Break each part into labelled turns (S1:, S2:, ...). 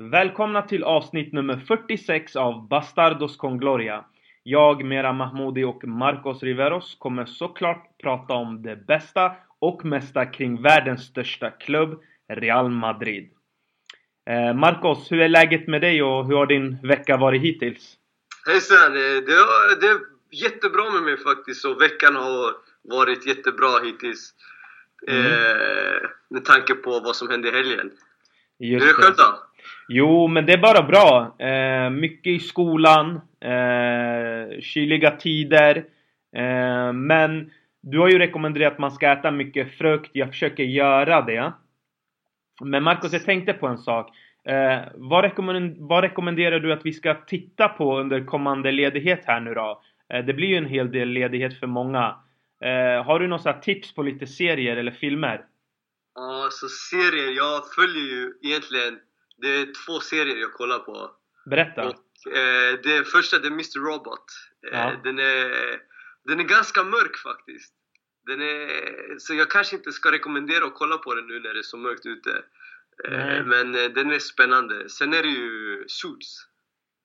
S1: Välkomna till avsnitt nummer 46 av Bastardos con Gloria. Jag, Mera Mahmoudi och Marcos Riveros kommer såklart prata om det bästa och mesta kring världens största klubb, Real Madrid. Eh, Marcos, hur är läget med dig och hur har din vecka varit hittills?
S2: Hejsan! eh, Det, det är jättebra med mig faktiskt och veckan har varit jättebra hittills.
S1: Mm.
S2: Eh, med tanke på vad som hände i helgen.
S1: Just
S2: Hur är det själv då?
S1: Jo, men det är bara bra. Eh, mycket i skolan, eh, kyliga tider. Eh, men du har ju rekommenderat att man ska äta mycket frukt. Jag försöker göra det. Men Marcus, jag tänkte på en sak. Eh, vad, rekommend vad rekommenderar du att vi ska titta på under kommande ledighet här nu då? Eh, det blir ju en hel del ledighet för många. Eh, har du några tips på lite serier eller filmer?
S2: Ja, så serier. Jag följer ju egentligen... Det är två serier jag kollar på.
S1: Berätta!
S2: Och, eh, det första det är Mr Robot. Eh,
S1: Ja.
S2: den, är, den är ganska mörk faktiskt. Den är, så jag kanske inte ska rekommendera att kolla på den nu när det är så mörkt ute. Eh, men eh, den är spännande. Sen är det ju Suits.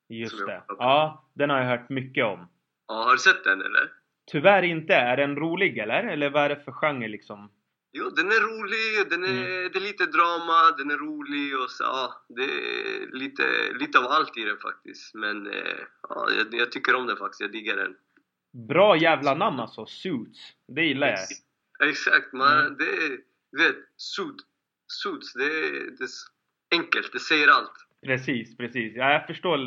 S1: Just det. Ja, den har jag hört mycket om.
S2: Ja, har du sett den eller?
S1: Tyvärr inte. Är den rolig eller? Eller vad är det för genre liksom?
S2: Jo, den är rolig, den är,
S1: Mm.
S2: det är lite drama, den är rolig och så, ja, det är lite, lite av allt i den faktiskt. Men eh, ja, jag, jag tycker om den faktiskt, jag diggar den.
S1: Bra jävla namn alltså. Suits. Det gillar jag.
S2: Exakt, man,
S1: Mm.
S2: det är, du vet, suit, suits, det är, det är enkelt, det säger allt.
S1: Precis, precis. Ja, jag förstår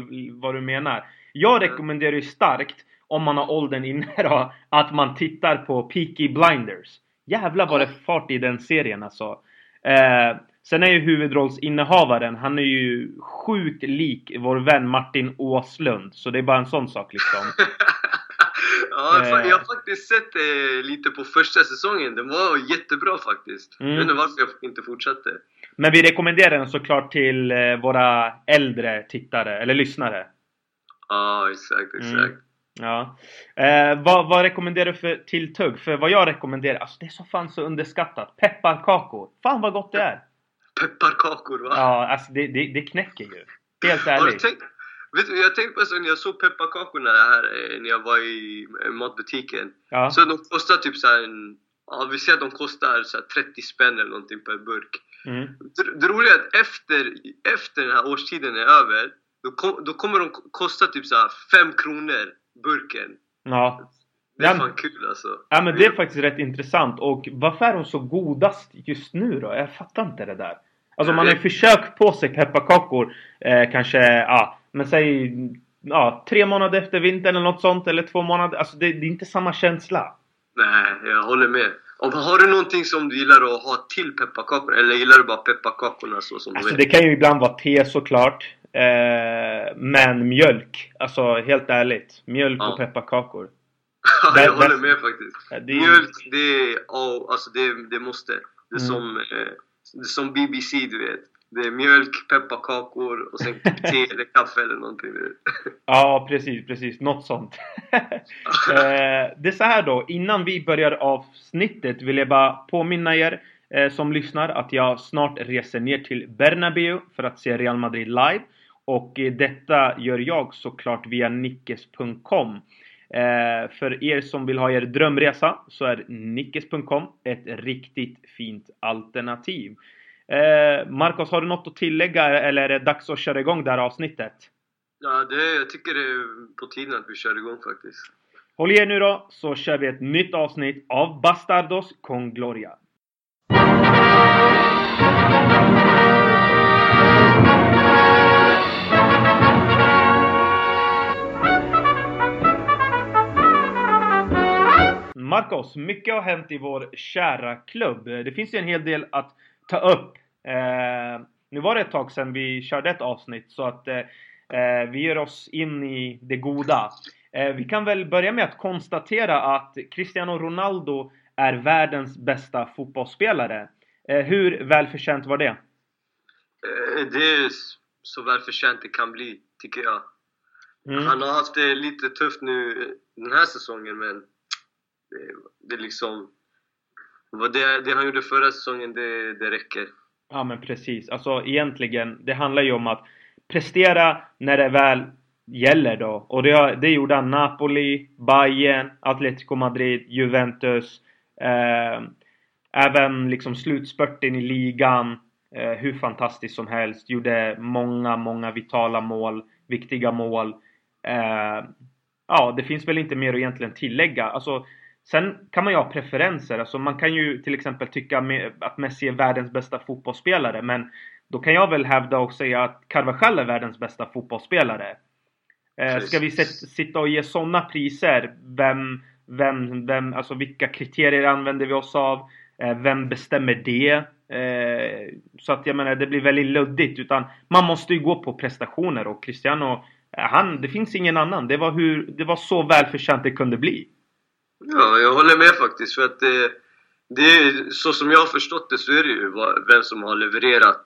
S1: vad du menar. Jag
S2: Mm.
S1: rekommenderar ju starkt, om man har åldern inne då, att man tittar på Peaky Blinders. Jävlar vad det fart i den serien alltså. Eh, sen är ju huvudrollsinnehavaren, han är ju sjukt lik vår vän Martin Åslund. Så det är bara en sån sak liksom.
S2: ja,
S1: Eh.
S2: jag har faktiskt sett eh, lite på första säsongen, den var jättebra faktiskt.
S1: Mm.
S2: Jag vet inte varför jag inte fortsatte.
S1: Men vi rekommenderar den såklart till eh, våra äldre tittare, eller lyssnare.
S2: Ja, exakt, exakt.
S1: Mm. Ja. Eh, vad, vad rekommenderar du för tilltugg? För vad jag rekommenderar, alltså det är så fan så underskattat. Pepparkakor. Fan vad gott det är!
S2: Pepparkakor va?
S1: Ja, alltså det, det, det knäcker ju. Helt ärligt.
S2: tänkt, vet du, jag tänkte på sak när jag såg pepparkakorna här eh, när jag var i eh, matbutiken.
S1: Ja.
S2: Så de kostar typ så här en, ja vi säger att de kostar så här 30 spänn eller någonting per burk.
S1: Mm.
S2: Det, det roliga är att efter, efter den här årstiden är över, då, kom, då kommer de ko- kosta typ så här 5 kronor burken.
S1: Ja.
S2: Det är
S1: Ja,
S2: fan kul alltså.
S1: ja, men det är faktiskt rätt intressant. Och varför är de så godast just nu då? Jag fattar inte det där. Alltså man har ju försökt på sig pepparkakor, eh, kanske, ja, men säg, ja, tre månader efter vintern eller något sånt, eller två månader. Alltså det, det är inte samma känsla.
S2: Nej, jag håller med. Och har du någonting som du gillar att ha till pepparkakor? Eller gillar du bara pepparkakorna så som
S1: Alltså
S2: du
S1: det
S2: vet?
S1: kan ju ibland vara te såklart. Eh, men mjölk. Alltså helt ärligt. Mjölk
S2: Ja.
S1: och pepparkakor.
S2: Ja, jag
S1: det-
S2: håller med faktiskt.
S1: Det är-
S2: Mjölk, det är, oh, alltså det, det måste. Det är
S1: Mm.
S2: som, eh, som BBC, du vet. Det är mjölk, pepparkakor och sen te eller kaffe eller någonting.
S1: Ja, precis, precis. Något sånt. eh, det är så här då. Innan vi börjar avsnittet vill jag bara påminna er eh, som lyssnar att jag snart reser ner till Bernabeu för att se Real Madrid live. Och eh, detta gör jag såklart via nickes.com. Eh, för er som vill ha er drömresa så är nickes.com ett riktigt fint alternativ. Eh, Marcos, har du något att tillägga eller är det dags att köra igång det här avsnittet?
S2: Ja, det, jag tycker det är på tiden att vi kör igång faktiskt.
S1: Håll i er nu då, så kör vi ett nytt avsnitt av Bastardos con Gloria. Marcos, mycket har hänt i vår kära klubb. Det finns ju en hel del att ta upp. Eh, nu var det ett tag sedan vi körde ett avsnitt så att eh, eh, vi ger oss in i det goda. Eh, vi kan väl börja med att konstatera att Cristiano Ronaldo är världens bästa fotbollsspelare. Eh, hur välförtjänt var det?
S2: Eh, Det är så välförtjänt det kan bli, tycker jag.
S1: Mm.
S2: Han har haft det lite tufft nu den här säsongen, men Eh, det, liksom... Vad det, det han gjorde förra säsongen, det, det räcker.
S1: Ja men precis. Alltså egentligen, det handlar ju om att prestera när det väl gäller då. Och det, det gjorde han Napoli, Bayern, Atletico Madrid, Juventus. Eh, även liksom slutspurten i ligan. Eh, hur fantastiskt som helst. Gjorde många, många vitala mål. Viktiga mål. Eh, ja, det finns väl inte mer att egentligen tillägga. Alltså, sen kan man ju ha preferenser. Alltså, man kan ju till exempel tycka att Messi är världens bästa fotbollsspelare. Men då kan jag väl hävda och säga att Carvajal är världens bästa fotbollsspelare. Eh, ska vi sitta och ge sådana priser? Vem, vem, vem, alltså vilka kriterier använder vi oss av? Eh, vem bestämmer det? Eh, så att jag menar, det blir väldigt luddigt. Utan man måste ju gå på prestationer och Cristiano, han, det finns ingen annan. Det var, hur, det var så välförtjänt det kunde bli.
S2: Ja, jag håller med faktiskt. För att det, det är, så som jag har förstått det så är det ju vem som har levererat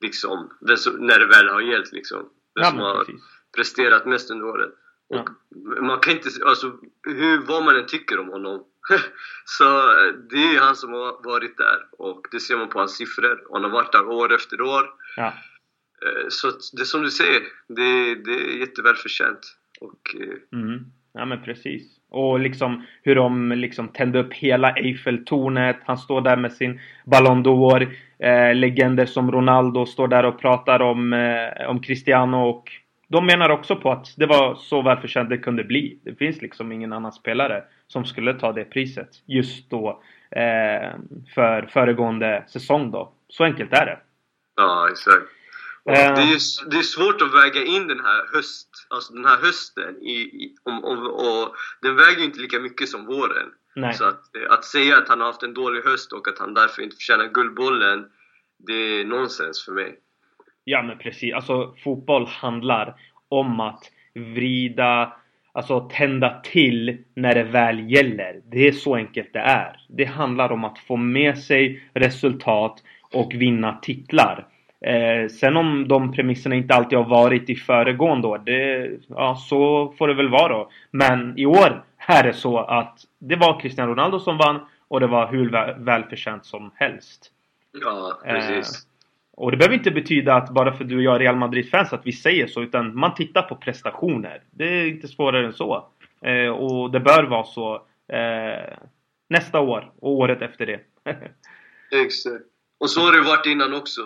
S2: liksom, som, när det väl har gällt liksom. Vem ja, som har precis. presterat mest under året. Och ja. man kan inte, alltså hur, vad man än tycker om honom så det är han som har varit där och det ser man på hans siffror. Han har varit där år efter år. Ja. Eh, så det är som du säger, det, det är jättevälförtjänt. Och,
S1: eh, mm. Ja men precis. Och liksom hur de liksom tände upp hela Eiffeltornet. Han står där med sin Ballon d'Or. Eh, legender som Ronaldo står där och pratar om, eh, om Cristiano och de menar också på att det var så välförtjänt det kunde bli. Det finns liksom ingen annan spelare som skulle ta det priset just då eh, för föregående säsong då. Så enkelt är det.
S2: Ja, exakt. Och eh. det, är, det är svårt att väga in den här, höst, alltså den här hösten i, i om, om, och den väger inte lika mycket som våren. Nej. Så att, att säga att han har haft en dålig höst och att han därför inte förtjänar Guldbollen, det är nonsens för mig.
S1: Ja men precis, alltså fotboll handlar om att vrida, alltså tända till när det väl gäller. Det är så enkelt det är. Det handlar om att få med sig resultat och vinna titlar. Eh, sen om de premisserna inte alltid har varit i föregående år, det, ja, så får det väl vara då. Men i år är det så att det var Cristiano Ronaldo som vann och det var hur välförtjänt som helst.
S2: Ja, precis. Eh,
S1: och det behöver inte betyda att bara för du och jag är Real Madrid-fans att vi säger så, utan man tittar på prestationer. Det är inte svårare än så. Eh, och det bör vara så eh, nästa år och året efter det.
S2: Exakt. Och så har det varit innan också.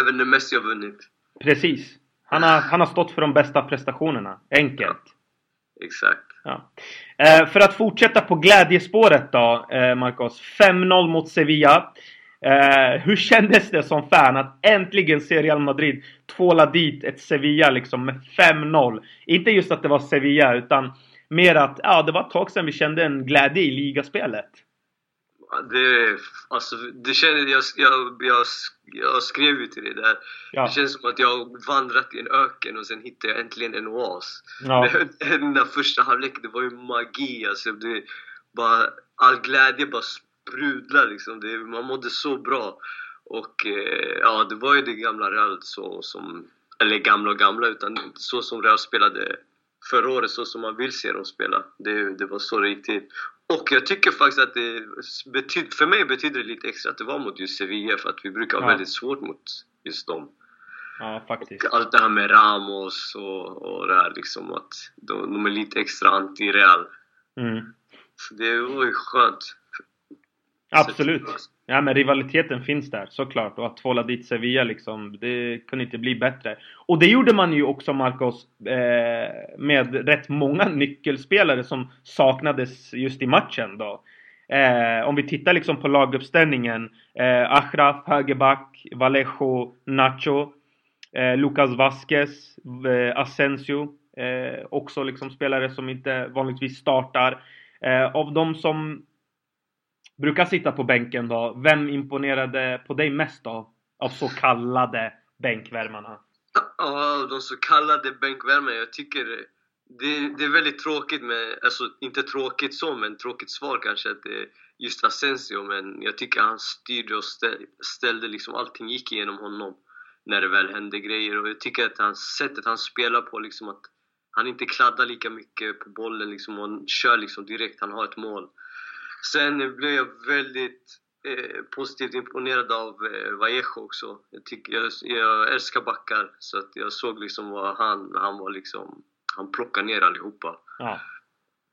S2: Även när Messi har vunnit.
S1: Precis. Han har, han har stått för de bästa prestationerna. Enkelt.
S2: Ja. Exakt.
S1: Ja. Eh, för att fortsätta på glädjespåret då, eh, Marcos. 5-0 mot Sevilla. Eh, hur kändes det som fan att äntligen se Real Madrid tvåla dit ett Sevilla liksom med 5-0? Inte just att det var Sevilla utan mer att ja, det var ett tag sedan vi kände en glädje i ligaspelet.
S2: Det, alltså, det kändes, jag, jag, jag, jag skrev ju till dig där. Ja. Det känns som att jag har vandrat i en öken och sen hittade jag äntligen en oas. Ja. Den där första halvleken, det var ju magi alltså. Det, bara, all glädje bara sprudlar liksom. Det, man mådde så bra. Och eh, ja, det var ju det gamla Real så som, eller gamla och gamla, utan så som Real spelade förra året, så som man vill se dem spela. Det, det var så det gick till. Och jag tycker faktiskt att det betyd, för mig betyder det lite extra att det var mot just Sevilla, för att vi brukar ha ja. väldigt svårt mot just dem.
S1: Ja, faktiskt.
S2: Och allt det här med Ramos och, och det här liksom att de, de är lite extra anti-Real. Mm. Så det var ju skönt.
S1: Absolut. Ja men rivaliteten finns där såklart och att tvåla dit Sevilla liksom Det kunde inte bli bättre. Och det gjorde man ju också Marcos eh, Med rätt många nyckelspelare som saknades just i matchen då. Eh, om vi tittar liksom på laguppställningen eh, Achraf, högerback, Vallejo, Nacho eh, Lucas Vasquez, eh, Asensio eh, Också liksom spelare som inte vanligtvis startar. Eh, av de som brukar sitta på bänken då. Vem imponerade på dig mest då? Av så kallade bänkvärmarna?
S2: Ja, de så kallade bänkvärmarna. Jag tycker det, det, är väldigt tråkigt med, alltså inte tråkigt så, men tråkigt svar kanske att det är just Asensio. Men jag tycker han styrde och ställde liksom, allting gick igenom honom när det väl hände grejer. Och jag tycker att hans sättet han spelar på, liksom att han inte kladdar lika mycket på bollen liksom, och kör liksom direkt, han har ett mål. Sen blev jag väldigt eh, positivt imponerad av eh, Vallejo också. Jag, tycker, jag, jag älskar backar, så att jag såg liksom vad han, han var liksom... Han plockade ner allihopa. Ja.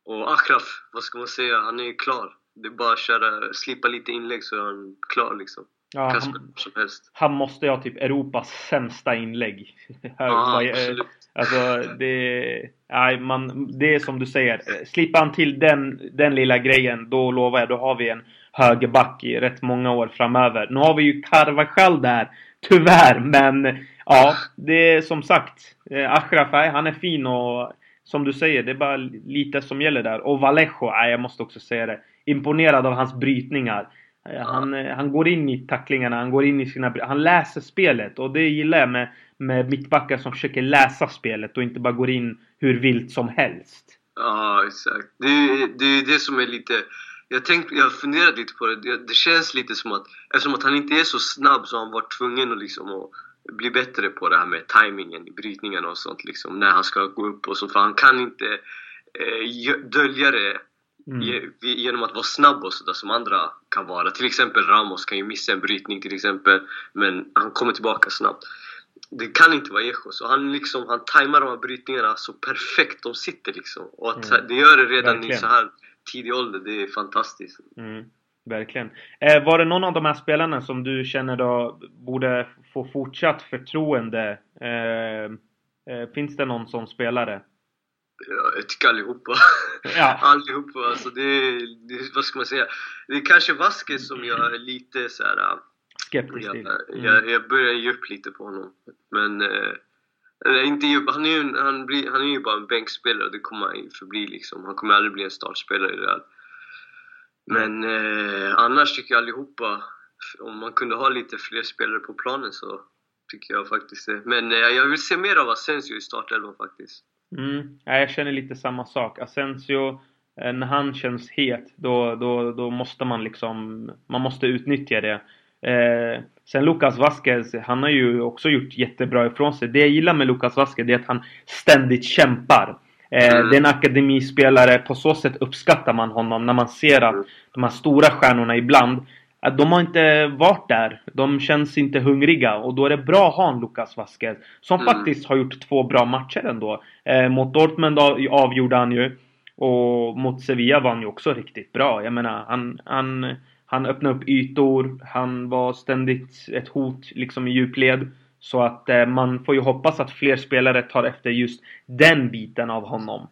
S2: Och Akraf, vad ska man säga? Han är ju klar. Det är bara att köra, slipa lite inlägg så är han klar liksom. Ja, han, som helst.
S1: han måste ha typ Europas sämsta inlägg. Ja, absolut. Alltså det, nej, man, det är som du säger. Slipper han till den, den lilla grejen, då lovar jag, då har vi en högerback i rätt många år framöver. Nu har vi ju Carvajal där, tyvärr, men ja, det är som sagt. Eh, Achraf, han är fin och som du säger, det är bara lite som gäller där. Och Vallejo, nej, jag måste också säga det. Imponerad av hans brytningar. Eh, han, eh, han går in i tacklingarna, han går in i sina... Han läser spelet och det gillar jag med, med mittbackar som försöker läsa spelet och inte bara går in hur vilt som helst.
S2: Ja, exakt. Det är det, det som är lite... Jag, tänkt, jag har funderat lite på det. det. det. känns lite som att eftersom att han inte är så snabb så har han varit tvungen att, liksom, att bli bättre på det här med tajmingen i brytningarna och sånt liksom, när han ska gå upp och så. För han kan inte eh, dölja det Mm. Genom att vara snabb och sådär som andra kan vara. Till exempel Ramos kan ju missa en brytning till exempel, men han kommer tillbaka snabbt. Det kan inte vara Echo, så han, liksom, han tajmar de här brytningarna så perfekt de sitter liksom. Och att mm. det gör det redan Verkligen. i så här tidig ålder, det är fantastiskt.
S1: Mm. Verkligen. Eh, var det någon av de här spelarna som du känner då borde få fortsatt förtroende? Eh, eh, finns det någon sån spelare?
S2: Ja, jag tycker allihopa. Ja. allihopa. Alltså det, det, vad ska man säga? Det är kanske Vasquez som jag är lite så här.
S1: Skeptisk till.
S2: Mm. Jag, jag börjar ge upp lite på honom. Men... Eh, inte ge han, är ju, han, blir, han är ju bara en bänkspelare och det kommer han ju förbli liksom. Han kommer aldrig bli en startspelare i Real. Men eh, annars tycker jag allihopa, om man kunde ha lite fler spelare på planen så tycker jag faktiskt det. Men eh, jag vill se mer av Asensio i startelvan faktiskt.
S1: Mm. Ja, jag känner lite samma sak. Asensio, eh, när han känns het, då, då, då måste man liksom... Man måste utnyttja det. Eh, sen Lucas Vasquez, han har ju också gjort jättebra ifrån sig. Det jag gillar med Lucas Vasquez är att han ständigt kämpar. Eh, mm. Det är en akademispelare, på så sätt uppskattar man honom när man ser att de här stora stjärnorna ibland att de har inte varit där. De känns inte hungriga och då är det bra att ha en Lucas Vasquez. Som mm. faktiskt har gjort två bra matcher ändå. Eh, mot Dortmund avgjorde han ju. Och mot Sevilla var han ju också riktigt bra. Jag menar, han, han, han öppnade upp ytor. Han var ständigt ett hot liksom i djupled. Så att eh, man får ju hoppas att fler spelare tar efter just den biten av honom.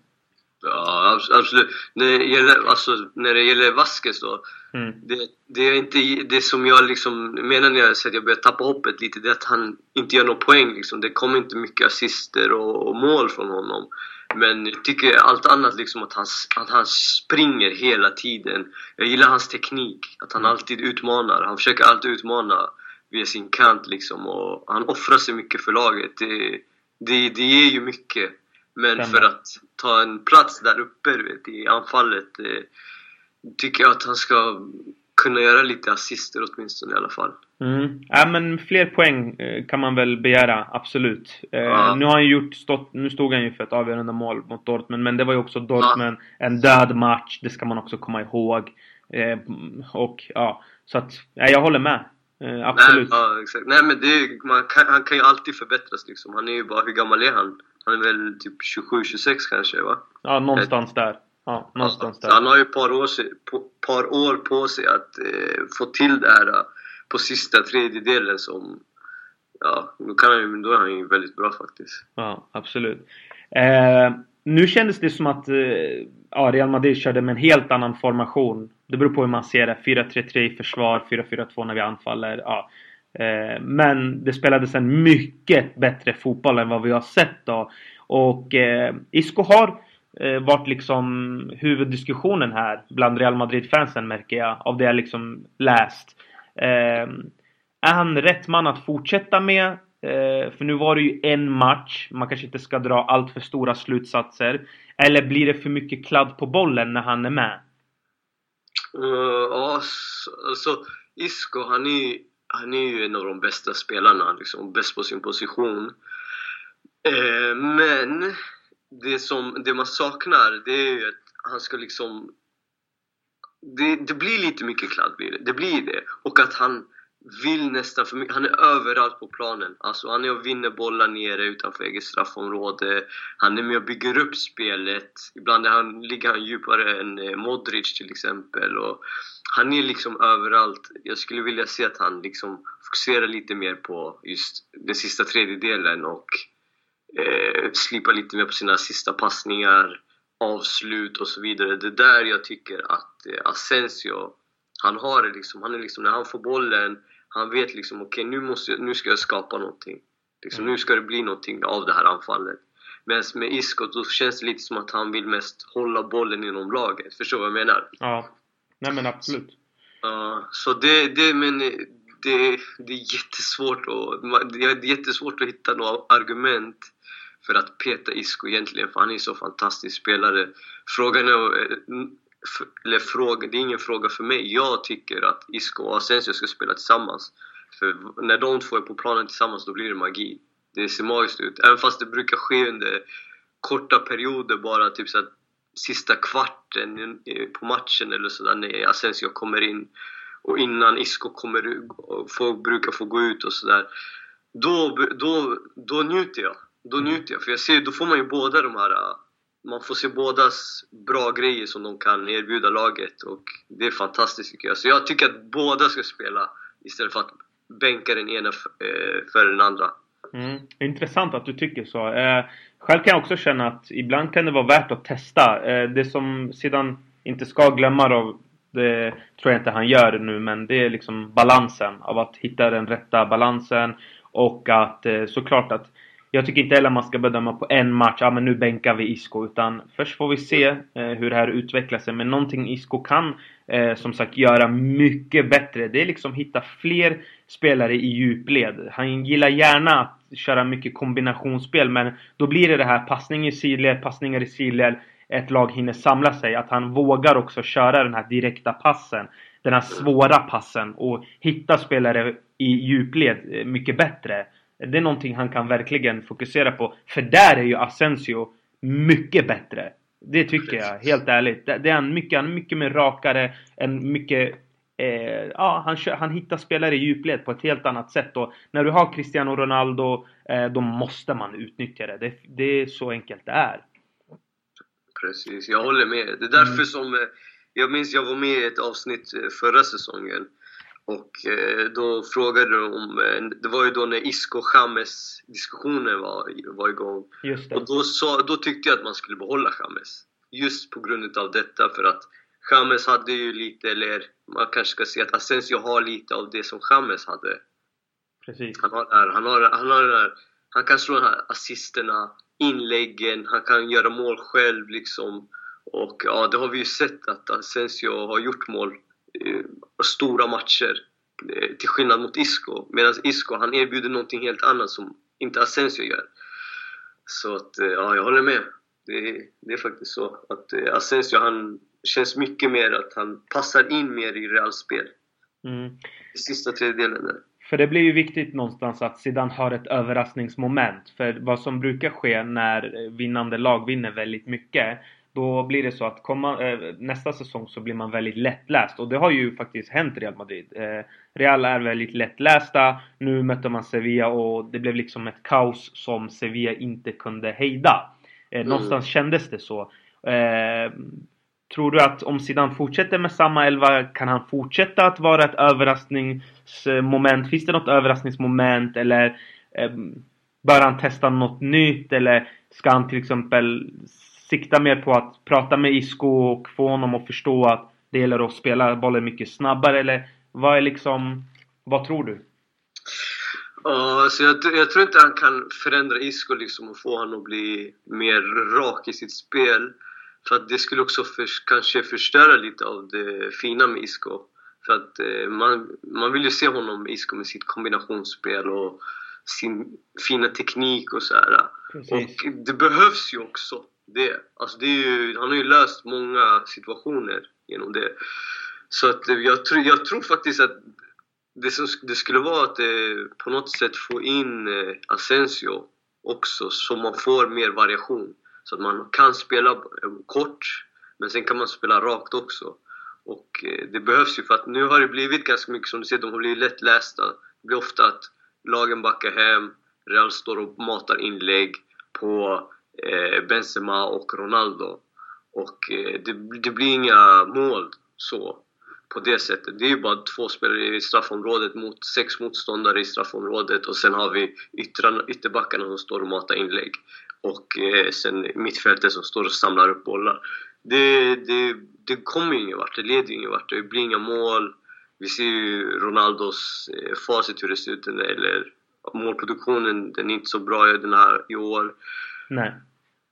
S2: Ja, absolut. När det gäller, alltså, när det gäller Vasquez då. Mm. Det, det, är inte det som jag liksom menar när jag säger att jag börjar tappa hoppet lite. Det är att han inte gör någon poäng liksom. Det kommer inte mycket assister och, och mål från honom. Men jag tycker allt annat liksom att han, att han springer hela tiden. Jag gillar hans teknik. Att han alltid utmanar. Han försöker alltid utmana via sin kant liksom. Och han offrar sig mycket för laget. Det, det, det ger ju mycket. Men för att ta en plats där uppe vet, i anfallet eh, tycker jag att han ska kunna göra lite assister åtminstone i alla fall.
S1: Mm. Ja men fler poäng eh, kan man väl begära, absolut. Eh, ja. Nu har han gjort, stått, nu stod han ju för ett avgörande mål mot Dortmund, men det var ju också Dortmund, ja. en död match, det ska man också komma ihåg. Eh, och ja, så att, ja, jag håller med. Absolut.
S2: Nej, ja, exakt. Nej men det, kan, han kan ju alltid förbättras liksom. Han är ju bara, hur gammal är han? Han är väl typ 27-26 kanske va?
S1: Ja, någonstans där. Ja, någonstans
S2: där. Han har ju ett par år, par år på sig att eh, få till det här eh, på sista tredjedelen som... Ja, då, kan han, då är han ju väldigt bra faktiskt.
S1: Ja, absolut. Eh, nu kändes det som att eh, ja, Real Madrid körde med en helt annan formation. Det beror på hur man ser det. 4-3-3 i försvar, 4-4-2 när vi anfaller. Ja. Eh, men det spelades en mycket bättre fotboll än vad vi har sett då. Och eh, Isco har eh, varit liksom huvuddiskussionen här bland Real Madrid-fansen märker jag. Av det jag liksom läst. Eh, är han rätt man att fortsätta med? Eh, för nu var det ju en match. Man kanske inte ska dra allt för stora slutsatser. Eller blir det för mycket kladd på bollen när han är med?
S2: Uh, ja, alltså Isco han är han är ju en av de bästa spelarna, liksom, bäst på sin position. Eh, men det, som, det man saknar, det är ju att han ska liksom... det, det blir lite mycket kladd blir det. Det blir det. Och att han vill nästan för mycket. Han är överallt på planen. Alltså han är och vinner bollar nere utanför eget straffområde. Han är med och bygger upp spelet. Ibland är han, ligger han djupare än eh, Modric till exempel. Och han är liksom överallt. Jag skulle vilja se att han liksom fokuserar lite mer på just den sista tredjedelen och eh, slipar lite mer på sina sista passningar, avslut och så vidare. Det är där jag tycker att eh, Asensio, han har det liksom. Han är liksom, när han får bollen han vet liksom, okej okay, nu, nu ska jag skapa någonting. Liksom, mm. Nu ska det bli någonting av det här anfallet. Medan med Isco, då känns det lite som att han vill mest hålla bollen inom laget. Förstår du vad jag menar?
S1: Ja. Nej men absolut.
S2: Uh, så det, det, men det, det är jättesvårt att, det är jättesvårt att hitta några argument för att peta Isco egentligen, för han är en så fantastisk spelare. Frågan är, eh, eller fråga, det är ingen fråga för mig. Jag tycker att Isco och Asensio ska spela tillsammans. För när de två är på planen tillsammans, då blir det magi. Det ser magiskt ut. Även fast det brukar ske under korta perioder, bara typ så att sista kvarten på matchen eller sådär, när Asensio kommer in och innan Isco kommer, folk brukar få gå ut och sådär. Då, då, då njuter jag. Då njuter jag, för jag ser, då får man ju båda de här äh, man får se bådas bra grejer som de kan erbjuda laget och det är fantastiskt tycker jag. Så jag tycker att båda ska spela istället för att bänka den ena äh, för den andra.
S1: Mm. Intressant att du tycker så. Eh, själv kan jag också känna att ibland kan det vara värt att testa. Eh, det som sedan inte ska glömma då, det tror jag inte han gör nu, men det är liksom balansen av att hitta den rätta balansen och att eh, såklart att jag tycker inte heller man ska bedöma på en match, ja men nu bänkar vi Isco. Utan först får vi se eh, hur det här utvecklar sig. Men någonting Isco kan eh, som sagt göra mycket bättre. Det är liksom hitta fler spelare i djupled. Han gillar gärna att köra mycket kombinationsspel. Men då blir det det här passning i sidled, passningar i sidled. Ett lag hinner samla sig. Att han vågar också köra den här direkta passen. Den här svåra passen. Och hitta spelare i djupled eh, mycket bättre. Det är någonting han kan verkligen fokusera på. För där är ju Asensio mycket bättre. Det tycker jag, helt ärligt. Det, är han mycket, han är mycket mer rakare, en mycket... Eh, ja, han, han hittar spelare i djupled på ett helt annat sätt. Och när du har Cristiano Ronaldo, eh, då måste man utnyttja det. det. det. är så enkelt det är.
S2: Precis, jag håller med. Det är därför mm. som... Eh, jag minns jag var med i ett avsnitt eh, förra säsongen och eh, då frågade de om, eh, det var ju då när Isco James diskussionen var, var igång. Och då, sa, då tyckte jag att man skulle behålla James. Just på grund av detta, för att James hade ju lite, eller man kanske ska säga att Asensio har lite av det som James hade.
S1: Precis.
S2: Han har, han har, han har där, han kan slå de här assisterna, inläggen, han kan göra mål själv liksom. Och ja, det har vi ju sett att Asensio har gjort mål stora matcher. Eh, till skillnad mot Isco. Medan Isco, han erbjuder någonting helt annat som inte Asensio gör. Så att, eh, ja, jag håller med. Det, det är faktiskt så. Att eh, Asensio, han känns mycket mer att han passar in mer i Reals spel. Mm. Sista tredjedelen där.
S1: För det blir ju viktigt någonstans att Zidane har ett överraskningsmoment. För vad som brukar ske när vinnande lag vinner väldigt mycket då blir det så att komma, eh, nästa säsong så blir man väldigt lättläst och det har ju faktiskt hänt Real Madrid. Eh, Real är väldigt lättlästa. Nu mötte man Sevilla och det blev liksom ett kaos som Sevilla inte kunde hejda. Eh, mm. Någonstans kändes det så. Tror du att om Zidane fortsätter med samma elva kan han fortsätta att vara ett överraskningsmoment? Finns det något överraskningsmoment eller bör han testa något nytt eller ska han till exempel siktar mer på att prata med Isco och få honom att förstå att det gäller att spela bollen mycket snabbare eller vad är liksom... Vad tror du?
S2: Ja, alltså jag, jag, tror inte han kan förändra Isco liksom och få honom att bli mer rak i sitt spel. För att det skulle också för, kanske förstöra lite av det fina med Isco. För att eh, man, man vill ju se honom, Isco, med sitt kombinationsspel och sin fina teknik och så här. Och det behövs ju också det. Alltså det ju, han har ju löst många situationer genom det. Så att jag, tror, jag tror faktiskt att det, som, det skulle vara att eh, på något sätt få in eh, Asensio också så man får mer variation. Så att man kan spela kort, men sen kan man spela rakt också. Och eh, det behövs ju för att nu har det blivit ganska mycket som du ser, de har blivit lättlästa. Det blir ofta att lagen backar hem, Real står och matar inlägg på Eh, Benzema och Ronaldo. Och eh, det, det, blir inga mål så, på det sättet. Det är ju bara två spelare i straffområdet mot sex motståndare i straffområdet och sen har vi yttrarna, ytterbackarna som står och matar inlägg. Och eh, sen mittfältet som står och samlar upp bollar. Det, det, det kommer ju ingen vart, det leder ju ingen vart. Det blir inga mål. Vi ser ju Ronaldos eh, facit hur det ser ut, eller målproduktionen, den är inte så bra den här i år.
S1: Nej.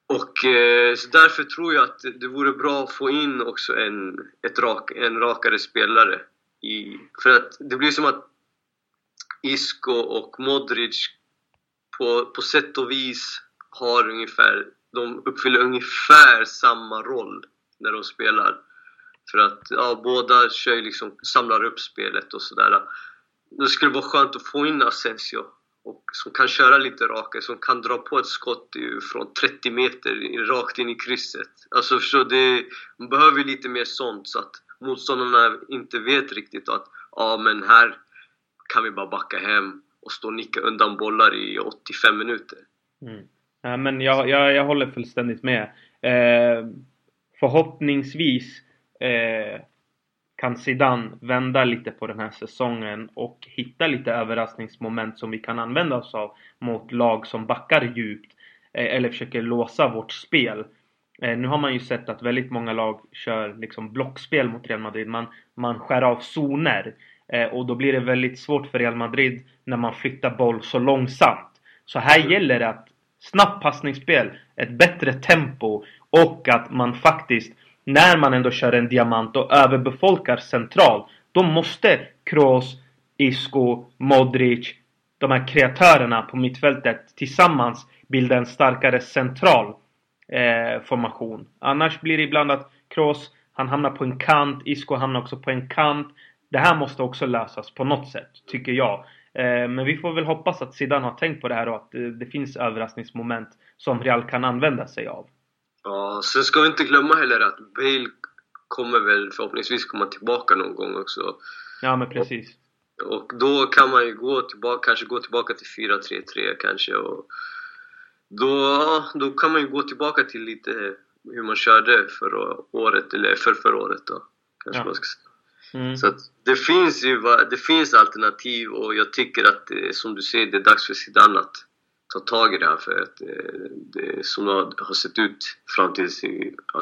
S2: Och eh, så därför tror jag att det vore bra att få in också en, ett rak, en rakare spelare. I, för att det blir som att Isco och Modric på, på sätt och vis har ungefär, de uppfyller ungefär samma roll när de spelar. För att ja, båda kör liksom, samlar upp spelet och sådär. Det skulle vara skönt att få in Asensio och som kan köra lite rakare, som kan dra på ett skott från 30 meter rakt in i krysset. Alltså förstå, det, man behöver lite mer sånt så att motståndarna inte vet riktigt att ja men här kan vi bara backa hem och stå och nicka undan bollar i 85 minuter.
S1: Mm. Ja, men jag, jag, jag håller fullständigt med. Eh, förhoppningsvis eh, kan Zidane vända lite på den här säsongen och hitta lite överraskningsmoment som vi kan använda oss av mot lag som backar djupt eh, eller försöker låsa vårt spel. Eh, nu har man ju sett att väldigt många lag kör liksom blockspel mot Real Madrid. Man, man skär av zoner eh, och då blir det väldigt svårt för Real Madrid när man flyttar boll så långsamt. Så här gäller det att snabbt passningsspel, ett bättre tempo och att man faktiskt när man ändå kör en diamant och överbefolkar centralt, då måste Kroos, Isco, Modric, de här kreatörerna på mittfältet tillsammans bilda en starkare central eh, formation. Annars blir det ibland att Kroos, han hamnar på en kant, Isco hamnar också på en kant. Det här måste också lösas på något sätt, tycker jag. Eh, men vi får väl hoppas att Zidane har tänkt på det här och att eh, det finns överraskningsmoment som Real kan använda sig av.
S2: Ja, sen ska vi inte glömma heller att Bale kommer väl förhoppningsvis komma tillbaka någon gång också.
S1: Ja, men precis.
S2: Och, och då kan man ju gå tillbaka, kanske gå tillbaka till 4-3-3 kanske och då, då kan man ju gå tillbaka till lite hur man körde förra året, eller för förra året då. Kanske ja. man ska säga. Mm. Så det finns ju det finns alternativ och jag tycker att det, som du säger, det är dags för Zidane att ta tag i det här för att eh, det som det har sett ut fram till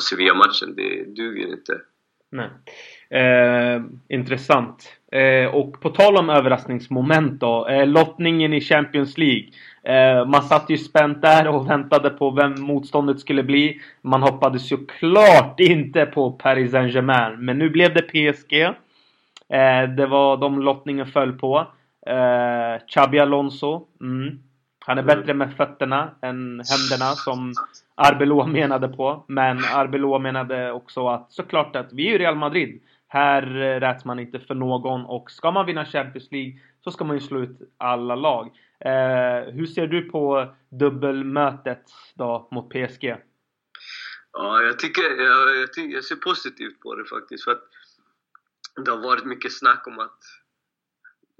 S2: Sevilla-matchen, det duger inte.
S1: Nej. Eh, intressant. Eh, och på tal om överraskningsmoment då. Eh, lottningen i Champions League. Eh, man satt ju spänt där och väntade på vem motståndet skulle bli. Man hoppades ju klart inte på Paris Saint-Germain. Men nu blev det PSG. Eh, det var de lottningen föll på. Eh, Xabi Alonso. Mm. Han är bättre med fötterna än händerna som Arbeloa menade på. Men Arbeloa menade också att såklart att vi är ju Real Madrid. Här räts man inte för någon och ska man vinna Champions League så ska man ju slå ut alla lag. Eh, hur ser du på dubbelmötet då mot PSG?
S2: Ja, jag tycker, jag, jag, jag ser positivt på det faktiskt. För att det har varit mycket snack om att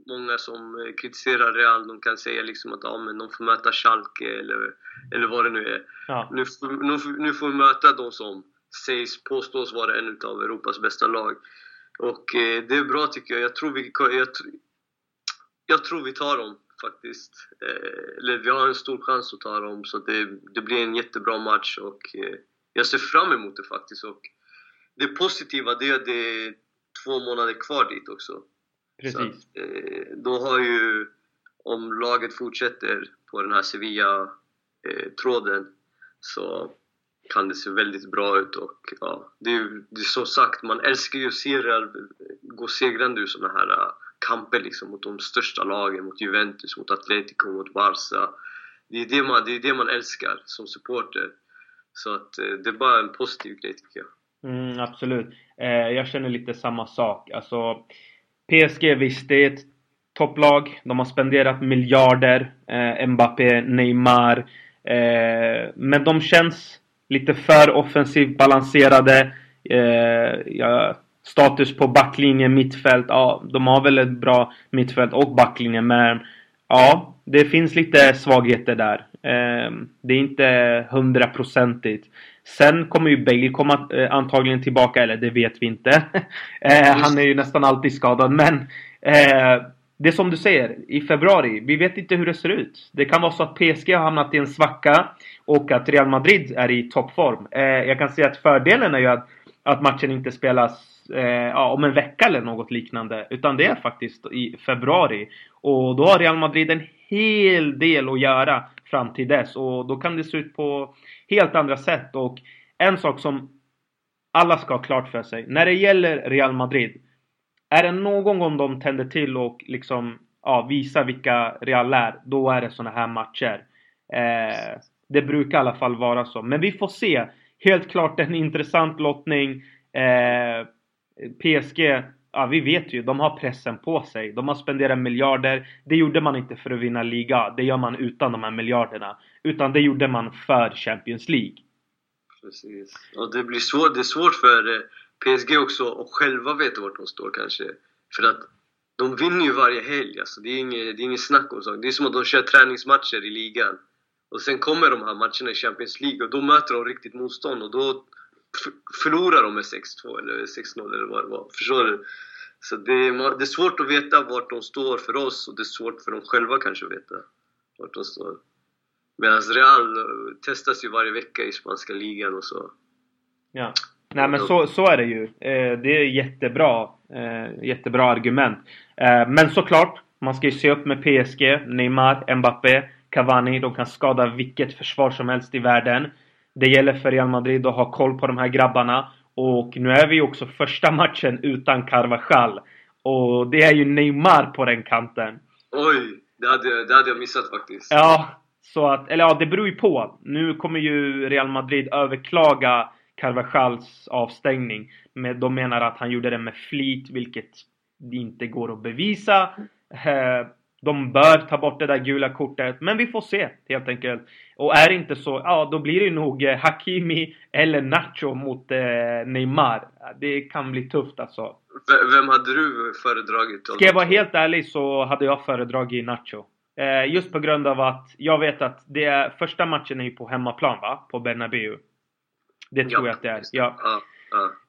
S2: många som eh, kritiserar Real, de kan säga liksom att ja, men de får möta Schalke eller, eller vad det nu är. Ja. Nu, nu, nu får vi möta de som sägs, påstås vara en av Europas bästa lag. Och eh, det är bra tycker jag. Jag tror vi, jag, jag tror vi tar dem faktiskt. Eh, eller vi har en stor chans att ta dem, så det, det blir en jättebra match och eh, jag ser fram emot det faktiskt. Och det positiva det är att det är två månader kvar dit också.
S1: Precis. Så,
S2: eh, då har ju, om laget fortsätter på den här Sevilla-tråden eh, så kan det se väldigt bra ut och ja, det är ju det är som sagt, man älskar ju att se Real gå segrande ur sådana här uh, kamper liksom mot de största lagen, mot Juventus, mot Atletico, mot Barca. Det är det man, det är det man älskar som supporter. Så att uh, det är bara en positiv grej tycker jag.
S1: Mm, absolut. Eh, jag känner lite samma sak. Alltså, PSG visst, det är ett topplag. De har spenderat miljarder. Eh, Mbappé, Neymar. Eh, men de känns lite för offensivt balanserade. Eh, ja, status på backlinje, mittfält. Ja, de har väl ett bra mittfält och backlinje men ja, det finns lite svagheter där. Eh, det är inte hundraprocentigt. Sen kommer ju Bale komma eh, antagligen tillbaka, eller det vet vi inte. eh, han är ju nästan alltid skadad men eh, det är som du säger, i februari, vi vet inte hur det ser ut. Det kan vara så att PSG har hamnat i en svacka och att Real Madrid är i toppform. Eh, jag kan säga att fördelen är ju att, att matchen inte spelas eh, om en vecka eller något liknande. Utan det är faktiskt i februari. Och då har Real Madrid en hel del att göra fram till dess. Och då kan det se ut på helt andra sätt. Och en sak som alla ska ha klart för sig. När det gäller Real Madrid är det någon gång de tänder till och liksom ja, visar vilka Real är, då är det såna här matcher. Eh, det brukar i alla fall vara så. Men vi får se. Helt klart en intressant lottning. Eh, PSG, ja vi vet ju, de har pressen på sig. De har spenderat miljarder. Det gjorde man inte för att vinna liga. Det gör man utan de här miljarderna. Utan det gjorde man för Champions League.
S2: Precis. Och det blir svårt, det är svårt för eh, PSG också att själva veta vart de står kanske. För att de vinner ju varje helg alltså. Det är inget, det är inget snack om saken. Det är som att de kör träningsmatcher i ligan. Och sen kommer de här matcherna i Champions League och då möter de riktigt motstånd och då förlorar de med 6-2 eller 6-0 eller vad det var. Förstår du? Så det är, det är svårt att veta vart de står för oss och det är svårt för dem själva kanske att veta vart de står. Medan Real eh, testas ju varje vecka i spanska ligan och så.
S1: Ja. Nej men så, så är det ju. Eh, det är jättebra, eh, jättebra argument. Men såklart, man ska ju se upp med PSG, Neymar, Mbappé, Cavani. De kan skada vilket försvar som helst i världen. Det gäller för Real Madrid att ha koll på de här grabbarna. Och nu är vi också första matchen utan Carvajal. Och det är ju Neymar på den kanten.
S2: Oj! Det hade, det hade jag missat faktiskt.
S1: Ja, så att, eller ja, det beror ju på. Nu kommer ju Real Madrid överklaga Carvajals avstängning. Men de menar att han gjorde det med flit, vilket inte går att bevisa. Eh, de bör ta bort det där gula kortet, men vi får se helt enkelt. Och är det inte så, ja då blir det nog eh, Hakimi eller Nacho mot eh, Neymar. Det kan bli tufft alltså.
S2: vem hade du föredragit?
S1: Ska jag vara helt ärlig så hade jag föredragit Nacho. just på grund av att jag vet att det är, första matchen är ju på hemmaplan va? På Bernabéu. Det tror ja, jag att det är. Ja. ja,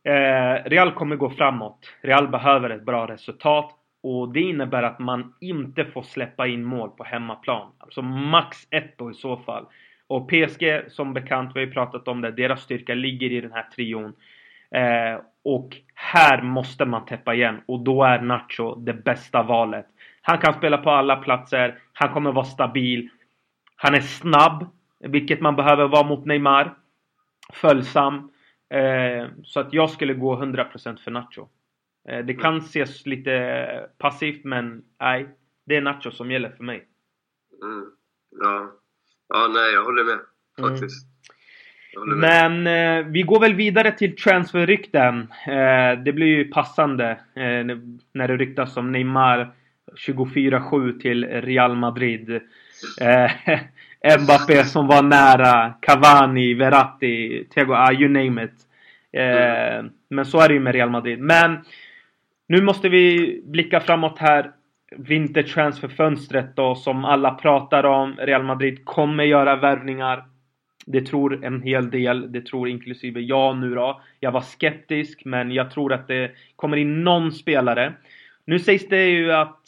S1: ja. Eh, Real kommer gå framåt. Real behöver ett bra resultat. Och det innebär att man inte får släppa in mål på hemmaplan. Alltså max ett då i så fall. Och PSG som bekant, vi har ju pratat om det, deras styrka ligger i den här trion. Eh, och här måste man täppa igen och då är Nacho det bästa valet. Han kan spela på alla platser, han kommer vara stabil. Han är snabb, vilket man behöver vara mot Neymar följsam. Eh, så att jag skulle gå 100% för Nacho. Eh, det kan ses lite passivt men nej, det är Nacho som gäller för mig.
S2: Mm. Ja. ja, nej jag håller med faktiskt.
S1: Mm. Men eh, vi går väl vidare till transferrykten. Eh, det blir ju passande eh, när det ryktas om Neymar 24-7 till Real Madrid. Eh, Mbappé som var nära, Cavani, Verratti, Thiago, ah, you name it. Eh, mm. Men så är det ju med Real Madrid. Men nu måste vi blicka framåt här. Vintertransferfönstret då som alla pratar om. Real Madrid kommer göra värvningar. Det tror en hel del, det tror inklusive jag nu då. Jag var skeptisk men jag tror att det kommer in någon spelare. Nu sägs det ju att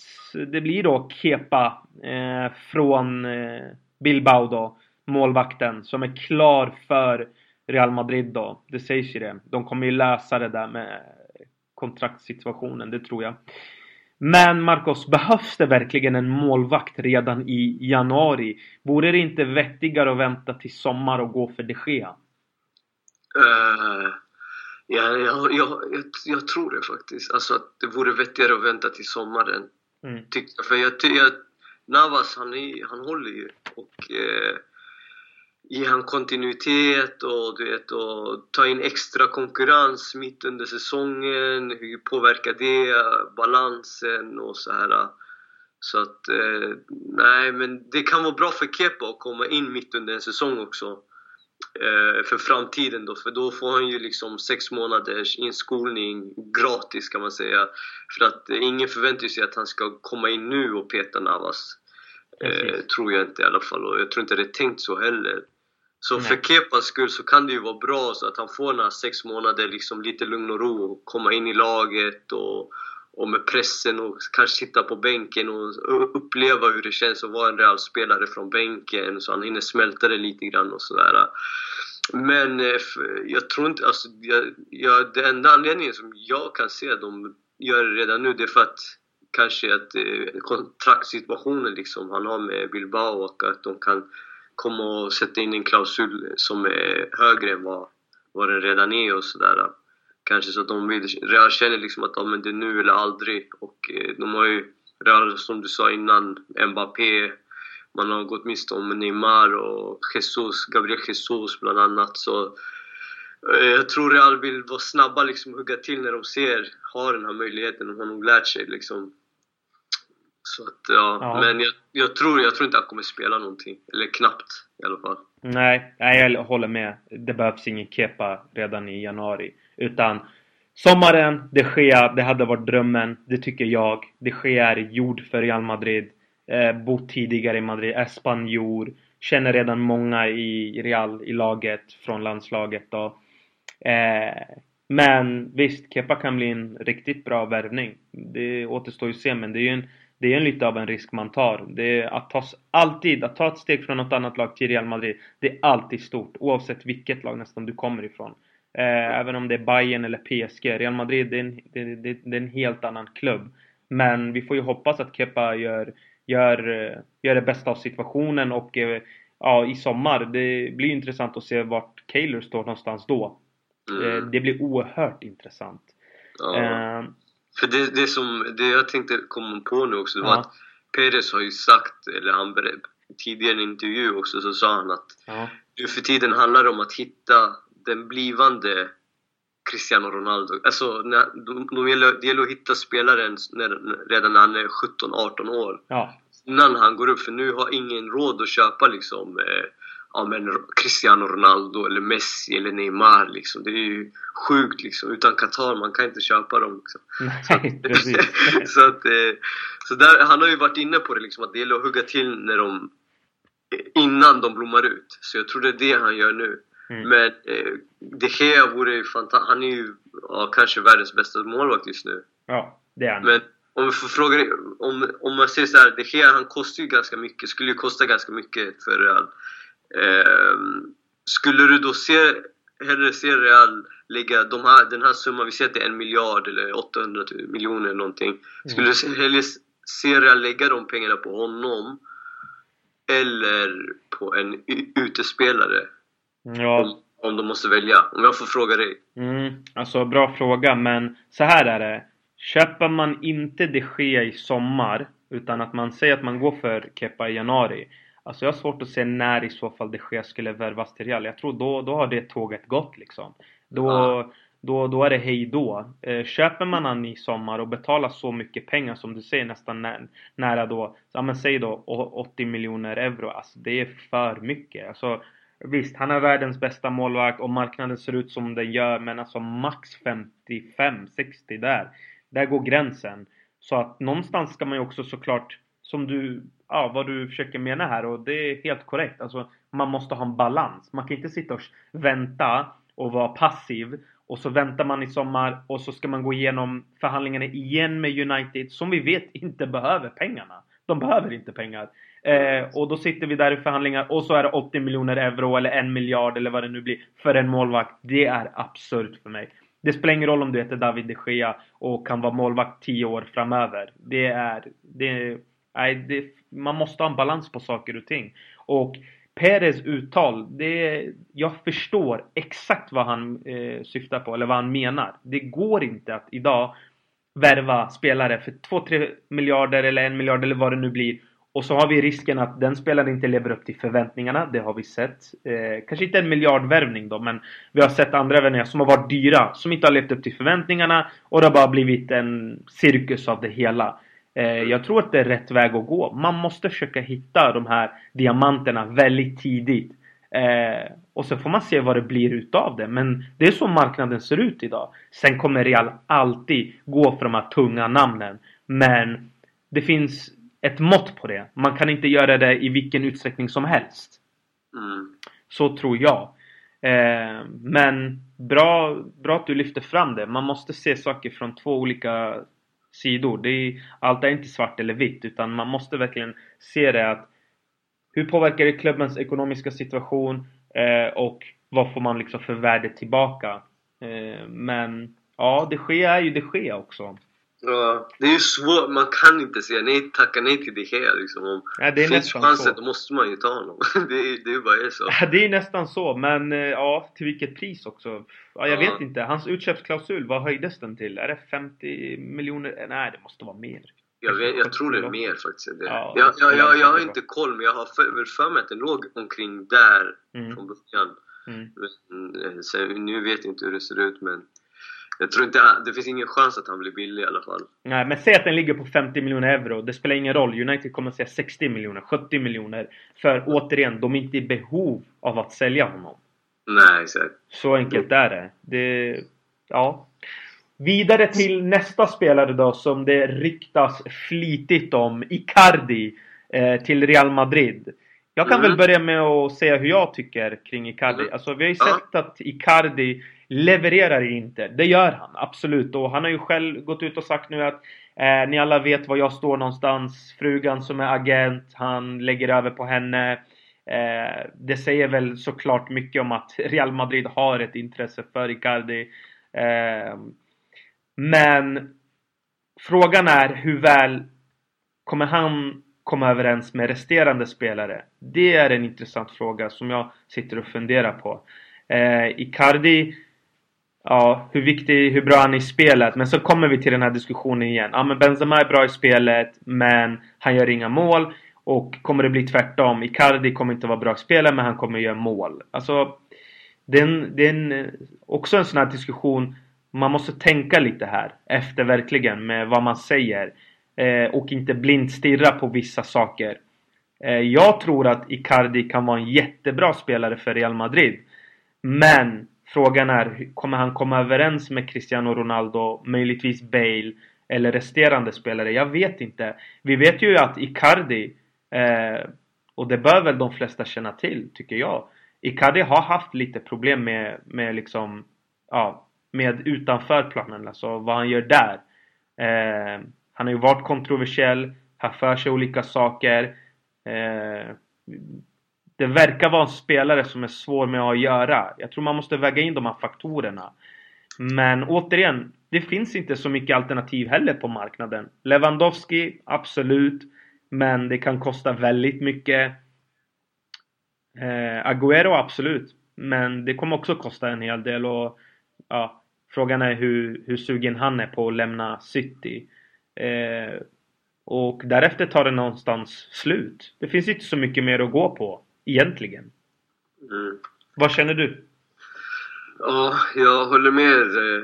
S1: det blir då Kepa eh, från eh, Bilbao då, målvakten, som är klar för Real Madrid då. Det sägs ju det. De kommer ju lösa det där med kontraktssituationen, det tror jag. Men Marcos, behövs det verkligen en målvakt redan i januari? Vore det inte vettigare att vänta till sommar och gå för de Gea?
S2: Uh, ja, jag, jag, jag, tror det faktiskt. Alltså att det vore vettigare att vänta till sommaren. Mm. Tyck, för jag, jag, Navas, han, är, han håller ju. Och eh, ger han kontinuitet och, du vet, och ta in extra konkurrens mitt under säsongen. Hur påverkar det balansen och så här. Så att, eh, nej men det kan vara bra för Kepa att komma in mitt under en säsong också. eh, för framtiden då, för då får han ju liksom sex månaders inskolning gratis kan man säga. För att eh, ingen förväntar sig att han ska komma in nu och peta Navas. Eh, tror jag inte i alla fall och jag tror inte det är tänkt så heller. Så Nej. för Kepas skull så kan det ju vara bra så att han får några sex månader liksom lite lugn och ro och komma in i laget och, och med pressen och kanske sitta på bänken och uppleva hur det känns att vara en Real-spelare från bänken så han hinner smälta det lite grann och sådär. Men eh, jag tror inte, alltså, jag, jag, den enda anledningen som jag kan se att de gör det redan nu det är för att kanske att eh, kontraktsituationen liksom han har med Bilbao och att de kan komma och sätta in en klausul som är högre än vad, vad den redan är och sådär. Kanske så att de vill, Real känner liksom att ja, men det är nu eller aldrig. Och eh, de har ju Real som du sa innan, Mbappé, man har gått miste om Neymar och Jesus, Gabriel Jesus bland annat. Så eh, jag tror Real vill vara snabba liksom hugga till när de ser, har den här möjligheten, de har nog lärt sig liksom så att, ja. ja. Men jag, jag, tror, jag tror inte han kommer spela någonting. Eller knappt i alla fall.
S1: Nej, nej jag håller med. Det behövs ingen kepa redan i januari. Utan sommaren, de Gea, det hade varit drömmen. Det tycker jag. De Gea är gjord för Real Madrid. Eh, bott tidigare i Madrid, är spanjor. Känner redan många i Real, i laget, från landslaget då. Eh, men visst, Kepa kan bli en riktigt bra värvning. Det återstår ju att se, men det är ju en det är lite av en risk man tar. Det är att ta, alltid, att ta ett steg från något annat lag till Real Madrid, det är alltid stort. Oavsett vilket lag nästan du kommer ifrån. Eh, även om det är Bayern eller PSG. Real Madrid, det är, en, det, det, det är en helt annan klubb. Men vi får ju hoppas att Kepa gör, gör, gör det bästa av situationen och eh, ja, i sommar. Det blir intressant att se vart Kaylor står någonstans då. Mm. Eh, det blir oerhört intressant.
S2: Ja. För det, det som det jag tänkte komma på nu också, det var ja. att Perez har ju sagt, eller han tidigare i en intervju också, så sa han att ja. nu för tiden handlar det om att hitta den blivande Cristiano Ronaldo. Alltså, när, de, de gäller, det gäller att hitta spelaren när, redan när han är 17-18 år. Ja. Innan han går upp, för nu har ingen råd att köpa liksom eh, ja, men Cristiano Ronaldo eller Messi eller Neymar liksom. Det är ju sjukt liksom. Utan Qatar, man kan inte köpa dem liksom.
S1: Nej,
S2: så att, eh, så där, han har ju varit inne på det liksom, att det gäller att hugga till när de, innan de blommar ut. Så jag tror det är det han gör nu. Mm. Men eh, De Gea vore ju fantastiskt. Han är ju ja, kanske världens bästa målvakt just nu.
S1: Ja, det är han.
S2: Men om vi får fråga om, om man säger såhär, De Gea han kostar ju ganska mycket, skulle ju kosta ganska mycket för Real. Eh, skulle du då se, hellre se Real lägga de här, den här summan, vi säger att det är en miljard eller 800 miljoner eller någonting. Mm. Skulle du hellre se Real lägga de pengarna på honom eller på en utespelare? Ja. Om, om de måste välja. Om jag får fråga dig.
S1: Mm, alltså bra fråga, men så här är det. Köper man inte det ske i sommar, utan att man säger att man går för Kepa i januari. Alltså jag har svårt att se när i så fall det sker skulle värvas till Real. Jag tror då, då har det tåget gått liksom. Då, ja. då, då är det hej då. Eh, köper man han i sommar och betalar så mycket pengar som du säger nästan nä nära då, ja men säg då 80 miljoner euro. Alltså det är för mycket. Alltså, Visst, han är världens bästa målvakt och marknaden ser ut som den gör men alltså max 55-60 där. Där går gränsen. Så att någonstans ska man ju också såklart, som du ja, vad du försöker mena här och det är helt korrekt. Alltså, man måste ha en balans. Man kan inte sitta och vänta och vara passiv och så väntar man i sommar och så ska man gå igenom förhandlingarna igen med United som vi vet inte behöver pengarna. De behöver inte pengar. Eh, och då sitter vi där i förhandlingar och så är det 80 miljoner euro eller en miljard eller vad det nu blir för en målvakt. Det är absurt för mig. Det spelar ingen roll om du heter David de Gea och kan vara målvakt 10 år framöver. Det är... Det, nej, det, man måste ha en balans på saker och ting. Och Perez uttal, det, jag förstår exakt vad han eh, syftar på, eller vad han menar. Det går inte att idag värva spelare för 2-3 miljarder eller en miljard eller vad det nu blir. Och så har vi risken att den spelaren inte lever upp till förväntningarna. Det har vi sett. Eh, kanske inte en miljardvärvning då, men vi har sett andra värvningar som har varit dyra. Som inte har levt upp till förväntningarna. Och det har bara blivit en cirkus av det hela. Eh, jag tror att det är rätt väg att gå. Man måste försöka hitta de här diamanterna väldigt tidigt. Eh, och så får man se vad det blir utav det. Men det är så marknaden ser ut idag. Sen kommer Real alltid gå för de här tunga namnen. Men det finns ett mått på det. Man kan inte göra det i vilken utsträckning som helst. Mm. Så tror jag. Eh, men bra, bra att du lyfter fram det. Man måste se saker från två olika sidor. Det är, allt är inte svart eller vitt utan man måste verkligen se det att hur påverkar det klubbens ekonomiska situation eh, och vad får man liksom för värde tillbaka? Eh, men ja, det sker är ju det sker också.
S2: Ja, det är ju svårt. Man kan inte säga nej, tacka nej till det här liksom. Om ja, det är finns chansen då måste man ju ta honom. det, är, det är bara så.
S1: Ja, det är nästan så. Men eh, ja, till vilket pris också? Ja, jag ja. vet inte. Hans utköpsklausul, vad höjdes den till? Är det 50 miljoner? Nej, det måste vara mer.
S2: Jag, vet, jag tror det är mer faktiskt. Det. Ja, jag, jag, jag, jag har inte koll, men jag har för, för mig att den låg omkring där mm. från början. Mm. Men, eh, nu vet jag inte hur det ser ut, men jag tror inte, det finns ingen chans att han blir billig i alla fall.
S1: Nej, men säg att den ligger på 50 miljoner euro. Det spelar ingen roll. United kommer att säga 60 miljoner, 70 miljoner. För återigen, de är inte i behov av att sälja honom.
S2: Nej, exakt.
S1: Så enkelt är det. det ja. Vidare till nästa spelare då som det ryktas flitigt om. Icardi eh, till Real Madrid. Jag kan mm. väl börja med att säga hur jag tycker kring Icardi. Mm. Alltså vi har ju sett ja. att Icardi levererar inte. Det gör han, absolut. Och han har ju själv gått ut och sagt nu att eh, ni alla vet var jag står någonstans. Frugan som är agent, han lägger över på henne. Eh, det säger väl såklart mycket om att Real Madrid har ett intresse för Icardi. Eh, men frågan är hur väl kommer han komma överens med resterande spelare? Det är en intressant fråga som jag sitter och funderar på. Eh, Icardi ja, hur viktig, hur bra han är i spelet. Men så kommer vi till den här diskussionen igen. Ja, men Benzema är bra i spelet, men han gör inga mål. Och kommer det bli tvärtom? Icardi kommer inte vara bra i spelet, men han kommer göra mål. Alltså, det är, en, det är en, också en sån här diskussion. Man måste tänka lite här efter verkligen med vad man säger. Eh, och inte blint stirra på vissa saker. Eh, jag tror att Icardi kan vara en jättebra spelare för Real Madrid. Men Frågan är, kommer han komma överens med Cristiano Ronaldo, möjligtvis Bale eller resterande spelare? Jag vet inte. Vi vet ju att Icardi, eh, och det bör väl de flesta känna till, tycker jag. Icardi har haft lite problem med, med liksom, ja, med utanför planen, alltså vad han gör där. Eh, han har ju varit kontroversiell, haft för sig olika saker. Eh, det verkar vara en spelare som är svår med att göra. Jag tror man måste väga in de här faktorerna. Men återigen, det finns inte så mycket alternativ heller på marknaden. Lewandowski, absolut. Men det kan kosta väldigt mycket. Eh, Agüero, absolut. Men det kommer också kosta en hel del och ja, frågan är hur, hur sugen han är på att lämna City. Eh, och därefter tar det någonstans slut. Det finns inte så mycket mer att gå på egentligen. Mm. Vad känner du?
S2: Ja, jag håller med eh,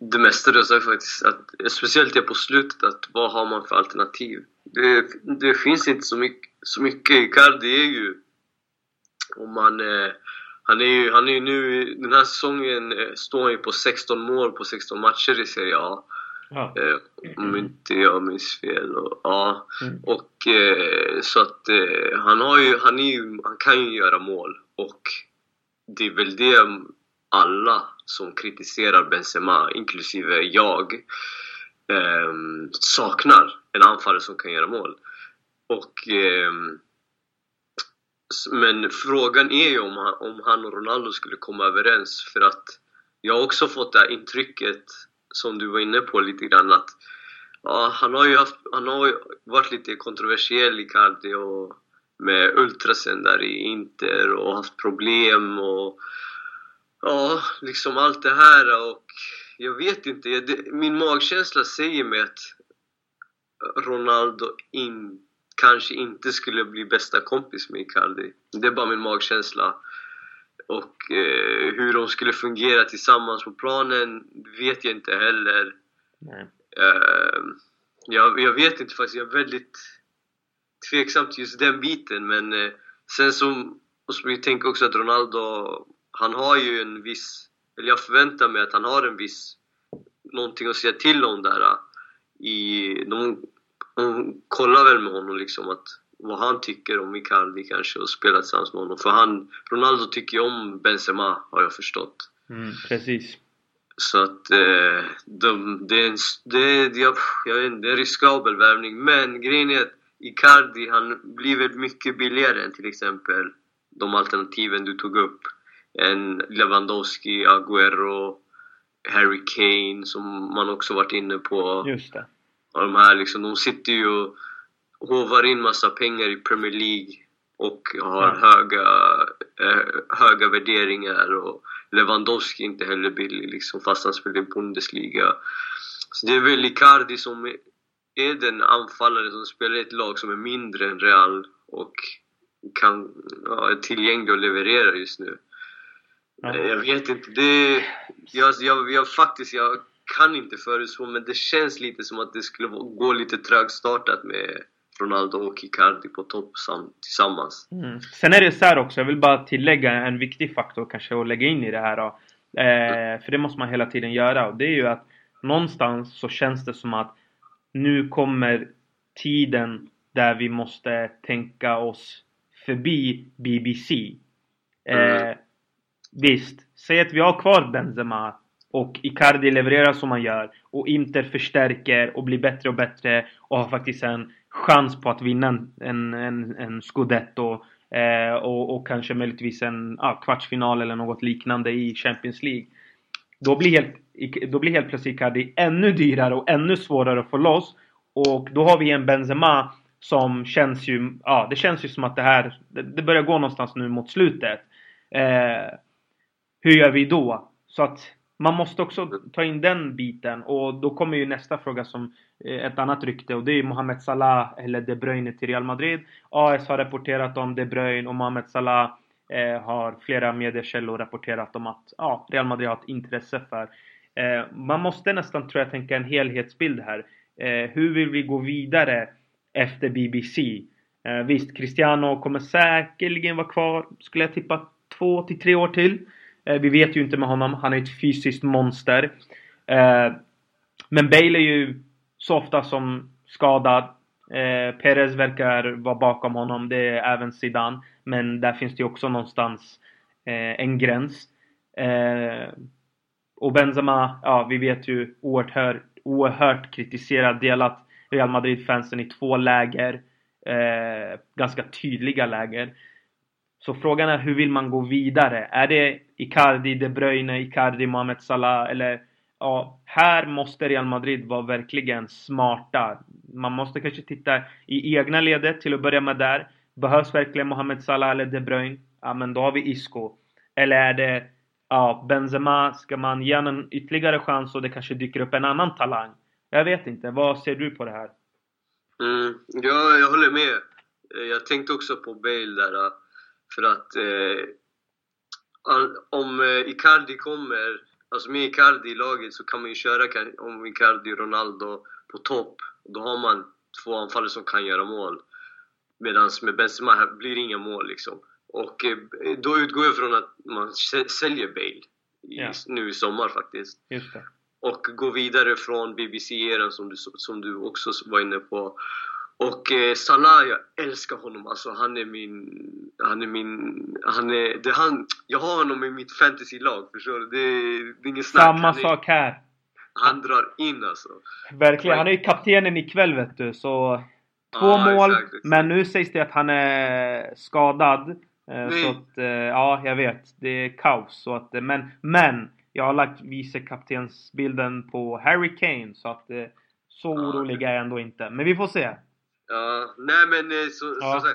S2: det mesta du sagt faktiskt. Att, speciellt det på slutet, att vad har man för alternativ? Det, det finns inte så mycket. Så mycket. Icardi är ju... Om man... Eh, han är ju han är nu... Den här säsongen eh, står han ju på 16 mål på 16 matcher i Serie A. Ja. Eh, om inte jag minns fel. Och, ja. Mm. och eh, så att eh, han, har ju, han, ju, han kan ju göra mål och det är väl det alla som kritiserar Benzema, inklusive jag, eh, saknar. En anfallare som kan göra mål. Och, eh, men frågan är ju om han, om han och Ronaldo skulle komma överens för att jag har också fått det här intrycket som du var inne på lite grann att ja, han har ju haft, han har varit lite kontroversiell i Cardi och med ultrasen där i Inter och haft problem och ja, liksom allt det här och jag vet inte, det, min magkänsla säger mig att Ronaldo in, kanske inte skulle bli bästa kompis med Icardi. Det är bara min magkänsla. Och eh, hur de skulle fungera tillsammans på planen vet jag inte heller. Eh, jag, jag, vet inte faktiskt, jag är väldigt tveksam till just den biten men eh, sen så måste vi tänka också att Ronaldo, han har ju en viss, eller jag förväntar mig att han har en viss, någonting att säga till om där. I, de, de kollar väl med honom liksom att vad han tycker om Icardi kanske och spela tillsammans med honom. För han, Ronaldo tycker ju om Benzema har jag förstått.
S1: Mm, precis.
S2: Så att eh, de, det, är en, det, jag, jag vet inte, det är en riskabel värvning. Men grejen är att Icardi, han blir väl mycket billigare än till exempel de alternativen du tog upp. En Lewandowski, Agüero, Harry Kane som man också varit inne på.
S1: Just det.
S2: Och de här liksom, de sitter ju och hovar in massa pengar i Premier League och har ja. höga, eh, höga värderingar och Lewandowski inte heller billig liksom, fast han spelar i Bundesliga. Så det är väl Icardi som är den anfallare som spelar i ett lag som är mindre än Real och kan, ja, är tillgänglig och levererar just nu. Ja. Jag vet inte, det... Jag, jag, jag, faktiskt, jag kan inte förutspå men det känns lite som att det skulle gå lite trögstartat med Ronaldo och Icardi på topp tillsammans.
S1: Mm. Sen är det så också, jag vill bara tillägga en viktig faktor kanske att lägga in i det här då. Eh, mm. För det måste man hela tiden göra och det är ju att någonstans så känns det som att nu kommer tiden där vi måste tänka oss förbi BBC. Eh, mm. Visst, säg att vi har kvar Benzema och Icardi levererar som han gör och Inter förstärker och blir bättre och bättre och har faktiskt en chans på att vinna en, en, en scudetto eh, och, och kanske möjligtvis en ah, kvartsfinal eller något liknande i Champions League. Då blir helt, då blir helt plötsligt Icardi ännu dyrare och ännu svårare att få loss. Och då har vi en Benzema som känns ju, ja det känns ju som att det här, det, det börjar gå någonstans nu mot slutet. Eh, hur gör vi då? Så att man måste också ta in den biten och då kommer ju nästa fråga som eh, ett annat rykte och det är Mohamed Salah eller De Bruyne till Real Madrid. AS har rapporterat om De Bruyne och Mohamed Salah eh, har flera mediekällor rapporterat om att ja, Real Madrid har ett intresse för. Eh, man måste nästan tror jag tänka en helhetsbild här. Hur vill vi gå vidare efter BBC? Visst, Cristiano kommer säkerligen vara kvar, skulle jag tippa, två till tre år till. Eh, vi vet ju inte med honom. Han är ett fysiskt monster. Eh, men Bale är ju så ofta som skadad. Eh, Perez verkar vara bakom honom. Det är även Zidane. Men där finns det ju också någonstans eh, en gräns. Och Benzema, ja vi vet ju oerhört, oerhört kritiserad. Delat Real Madrid-fansen i två läger. ganska tydliga läger. Så frågan är hur vill man gå vidare? Är det Icardi, De Bruyne, Icardi, Mohamed Salah eller ja, här måste Real Madrid vara verkligen smarta. Man måste kanske titta i egna ledet till att börja med där. Behövs verkligen Mohamed Salah eller De Bruyne? Ja, men då har vi Isco. Eller är det ja, Benzema? Ska man ge honom en ytterligare chans och det kanske dyker upp en annan talang? Jag vet inte. Vad ser du på det här?
S2: Mm, ja, jag håller med. Jag tänkte också på Bale där. För att eh, om eh, Icardi kommer, alltså med Icardi i laget så kan man ju köra om Icardi och Ronaldo på topp. Då har man två anfallare som kan göra mål. Medan med Benzema blir det inga mål liksom. Och eh, då utgår jag från att man säljer Bale i, ja. nu i sommar faktiskt. Och går vidare från BBC-eran som du, som du också var inne på. Och eh, Salah, jag älskar honom. Alltså, han är min... Han är min... Han är, det, han, jag har honom i mitt fantasylag, förstår du? Det, det är ingen snack.
S1: Samma han sak här.
S2: Han drar in alltså.
S1: Verkligen. Han är ju kaptenen ikväll vet du, så... Två ah, mål, exakt, exakt. men nu sägs det att han är skadad. Eh, Nej. Så att, eh, ja, jag vet. Det är kaos. Så att, eh, men, men! Jag har lagt vicekaptensbilden på Harry Kane, så att så orolig är jag ändå inte. Men vi får se.
S2: Ja, nej men eh, så, ja. så,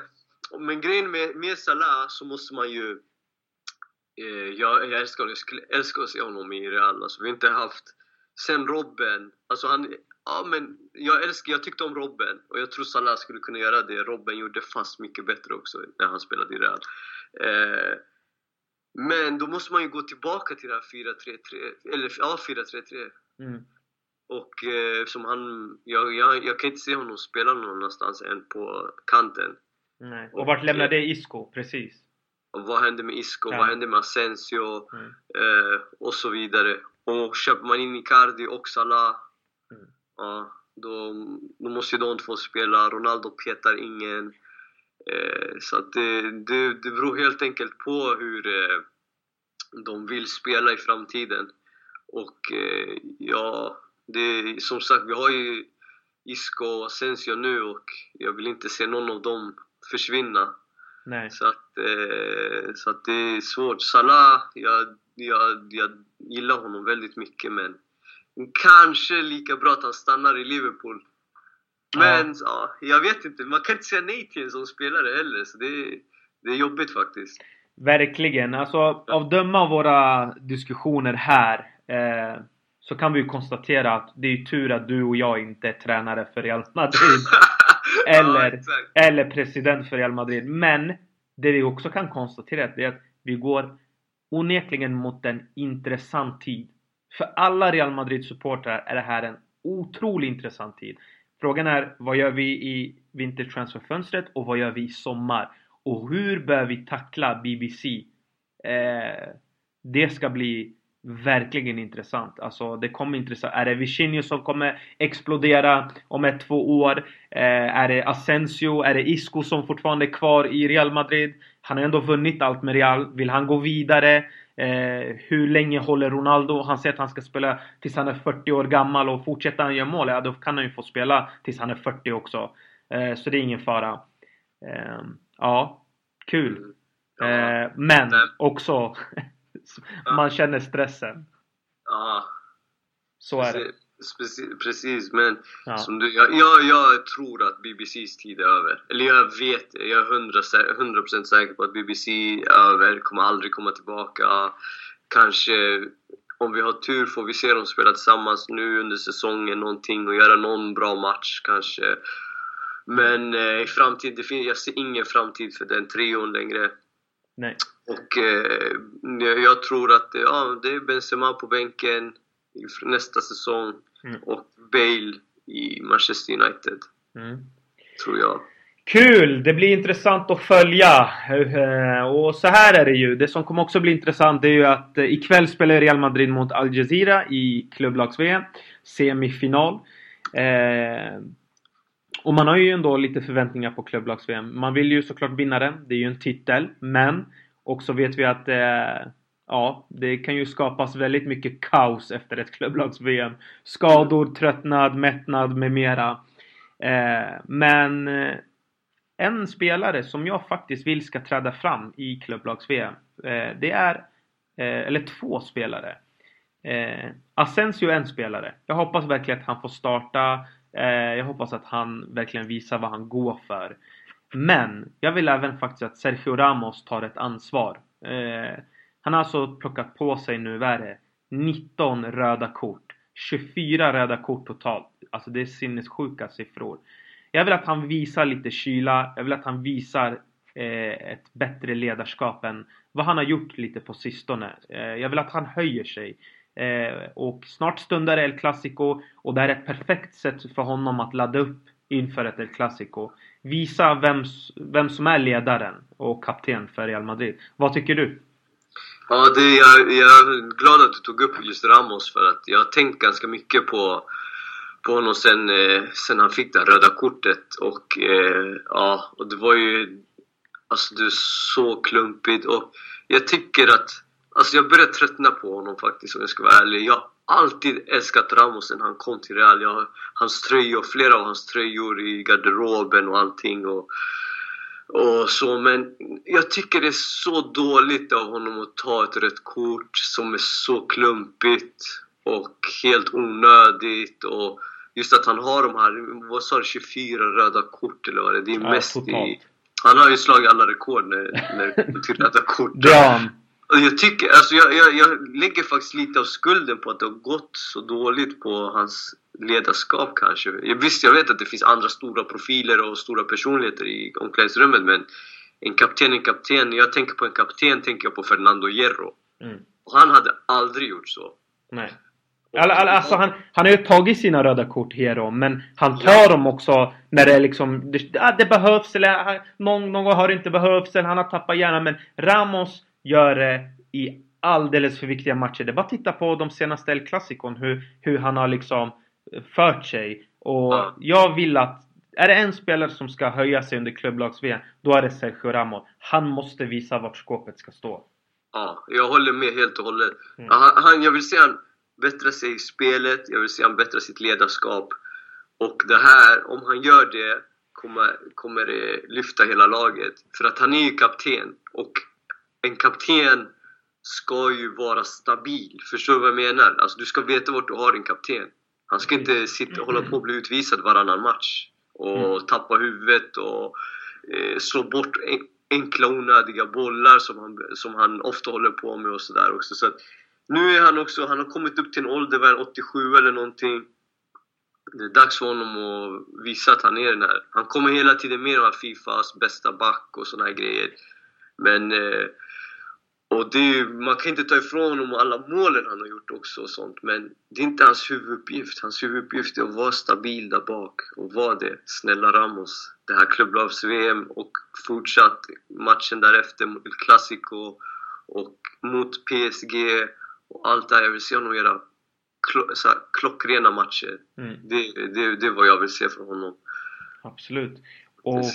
S2: så, Men grejen med, med Salah så måste man ju... Eh, jag, jag älskar Jag skulle älska att se honom i Real. Alltså, vi har inte haft... Sen Robben, alltså han... Ja men jag älskar, jag tyckte om Robben och jag tror Salah skulle kunna göra det. Robben gjorde fast mycket bättre också när han spelade i Real. Eh, men då måste man ju gå tillbaka till det här 4-3-3, eller ja 4-3-3. Mm. Och eh, som han, jag, jag, jag kan inte se honom spela någon annanstans än på kanten.
S1: Nej. Och, och vart lämnade Isco? Precis.
S2: Vad hände med Isco? Ja. Vad hände med Asensio? Mm. Eh, och så vidare. Och köper man in Icardi och Salah, mm. ja, då, då måste ju de två spela. Ronaldo petar ingen. Eh, så att det, det, det beror helt enkelt på hur eh, de vill spela i framtiden. Och eh, ja, det, som sagt, vi har ju Isco och Asensio nu och jag vill inte se någon av dem försvinna.
S1: Nej.
S2: Så, att, eh, så att det är svårt. Salah, jag, jag, jag gillar honom väldigt mycket men kanske lika bra att han stannar i Liverpool. Men ja. ja. jag vet inte, man kan inte säga nej till en sån spelare heller så det, det är jobbigt faktiskt.
S1: Verkligen, alltså av döma av våra diskussioner här eh, så kan vi ju konstatera att det är tur att du och jag inte är tränare för Real Madrid. eller, ja, eller president för Real Madrid. Men det vi också kan konstatera är att vi går onekligen mot en intressant tid. För alla Real Madrid-supportrar är det här en otroligt intressant tid. Frågan är vad gör vi i vintertransferfönstret och vad gör vi i sommar? Och hur bör vi tackla BBC? Eh, det ska bli verkligen intressant. Alltså det kommer intressant. Är det Vicinho som kommer explodera om ett, två år? Eh, är det Asensio? Är det Isco som fortfarande är kvar i Real Madrid? Han har ändå vunnit allt med Real. Vill han gå vidare? Eh, hur länge håller Ronaldo? Han säger att han ska spela tills han är 40 år gammal och fortsätter han göra mål, ja då kan han ju få spela tills han är 40 också. Eh, så det är ingen fara. Eh, ja, kul. Eh, men också man känner stressen.
S2: Ja.
S1: Så är det.
S2: Precis, men ja. som du, jag, jag, jag, tror att BBCs tid är över. Eller jag vet jag är 100%, 100 säker på att BBC är över, kommer aldrig komma tillbaka. Kanske, om vi har tur får vi se dem spela tillsammans nu under säsongen någonting och göra någon bra match kanske. Men eh, i framtiden, jag ser ingen framtid för den trion längre.
S1: Nej.
S2: Och eh, jag tror att ja, det är Benzema på bänken nästa säsong mm. och Bale i Manchester United. Mm. Tror jag.
S1: Kul! Det blir intressant att följa. Eh, och så här är det ju. Det som kommer också bli intressant är ju att eh, ikväll spelar Real Madrid mot Al Jazeera i klubblags-VM. Semifinal. Eh, och man har ju ändå lite förväntningar på klubblags-VM. Man vill ju såklart vinna den. Det är ju en titel. Men och så vet vi att eh, ja, det kan ju skapas väldigt mycket kaos efter ett klubblags-VM. Skador, tröttnad, mättnad med mera. Eh, men eh, en spelare som jag faktiskt vill ska träda fram i klubblags-VM. Eh, det är, eh, eller två spelare. Eh, Asensio är en spelare. Jag hoppas verkligen att han får starta. Eh, jag hoppas att han verkligen visar vad han går för. Men jag vill även faktiskt att Sergio Ramos tar ett ansvar. Eh, han har alltså plockat på sig nu, vad är det? 19 röda kort. 24 röda kort totalt. Alltså det är sinnessjuka siffror. Jag vill att han visar lite kyla. Jag vill att han visar eh, ett bättre ledarskap än vad han har gjort lite på sistone. Eh, jag vill att han höjer sig. Eh, och snart stundar El Clasico och det här är ett perfekt sätt för honom att ladda upp inför ett El Clasico. Visa vem, vem som är ledaren och kapten för Real Madrid. Vad tycker du?
S2: Ja, det, jag, jag är glad att du tog upp just Ramos för att jag har tänkt ganska mycket på, på honom sen, eh, sen han fick det röda kortet och eh, ja, och det var ju Alltså det är så klumpigt och jag tycker att Alltså jag börjar tröttna på honom faktiskt om jag ska vara ärlig. Jag alltid älskat Ramos sen han kom till Real. Jag hans tröjor, flera av hans tröjor i garderoben och allting. Och, och så, men jag tycker det är så dåligt av honom att ta ett rött kort som är så klumpigt och helt onödigt. Och just att han har de här, vad sa du, 24 röda kort eller vad det är. Det är ja, mest totalt. i... Han har ju slagit alla rekord när, när det till röda kort.
S1: Ja.
S2: Jag tycker, alltså jag, jag, jag lägger faktiskt lite av skulden på att det har gått så dåligt på hans ledarskap kanske. Jag, visst, jag vet att det finns andra stora profiler och stora personligheter i omklädningsrummet men en kapten en kapten. När jag tänker på en kapten tänker jag på Fernando Hierro. Mm. Och han hade aldrig gjort så.
S1: Nej. Alltså han, han har ju tagit sina röda kort, Hero, men han tar ja. dem också när det är liksom... Det, det behövs eller någon, någon gång har det inte behövts eller han har tappat hjärnan. Men Ramos gör det i alldeles för viktiga matcher. Det är bara att titta på de senaste El Clasicon, hur, hur han har liksom fört sig. Och ja. jag vill att är det en spelare som ska höja sig under klubblags-VM, då är det Sergio Ramos. Han måste visa vart skåpet ska stå.
S2: Ja, jag håller med helt och hållet. Mm. Han, han, jag vill se han bättra sig i spelet, jag vill se han bättra sitt ledarskap. Och det här, om han gör det, kommer, kommer det lyfta hela laget. För att han är ju kapten. Och en kapten ska ju vara stabil. Förstår du vad jag menar? Alltså, du ska veta vart du har din kapten. Han ska inte sitta och hålla på och bli utvisad varannan match. Och mm. tappa huvudet och eh, slå bort enkla onödiga bollar som han, som han ofta håller på med och sådär också. Så nu är han också, han har kommit upp till en ålder, väl 87 eller någonting. Det är dags för honom att visa att han är den här. Han kommer hela tiden med de här Fifas bästa back och såna här grejer. Men eh, och det, man kan inte ta ifrån honom alla målen han har gjort också och sånt, men det är inte hans huvuduppgift. Hans huvuduppgift är att vara stabil där bak och vara det. Snälla Ramos. Det här klubblags-VM och fortsatt matchen därefter mot Clasico och mot PSG och allt det här. Jag vill se honom göra klockrena matcher. Mm. Det, det, det är vad jag vill se från honom.
S1: Absolut. Och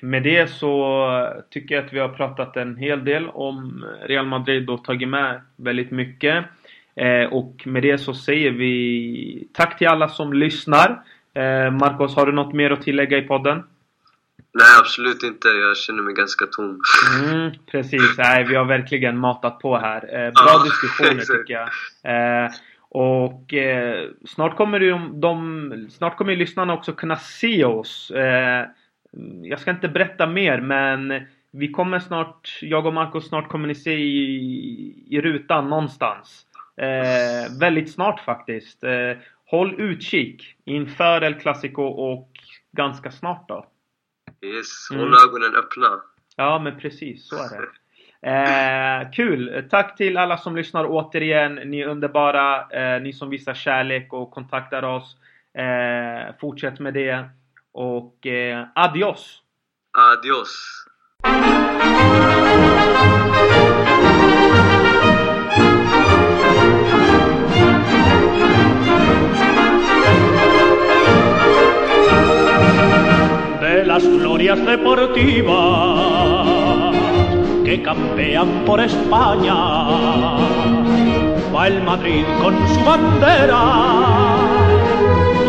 S1: med det så tycker jag att vi har pratat en hel del om Real Madrid och tagit med väldigt mycket. Eh, och med det så säger vi tack till alla som lyssnar. Eh, Marcos, har du något mer att tillägga i podden?
S2: Nej, absolut inte. Jag känner mig ganska tom.
S1: Mm, precis. Nej, vi har verkligen matat på här. Eh, bra ah, diskussioner tycker jag. Och eh, snart kommer ju de, snart kommer lyssnarna också kunna se oss. Eh, jag ska inte berätta mer men vi kommer snart, jag och Marco snart kommer ni se i, i rutan någonstans. Eh, väldigt snart faktiskt. Eh, håll utkik inför El Clasico och ganska snart då.
S2: Yes, håll mm. ögonen öppna.
S1: Ja men precis, så är det. Eh, kul! Tack till alla som lyssnar återigen. Ni är underbara. Eh, ni som visar kärlek och kontaktar oss. Eh, fortsätt med det. Och eh, adios!
S2: Adios!
S3: De las glorias deportivas que campean por España, va el Madrid con su bandera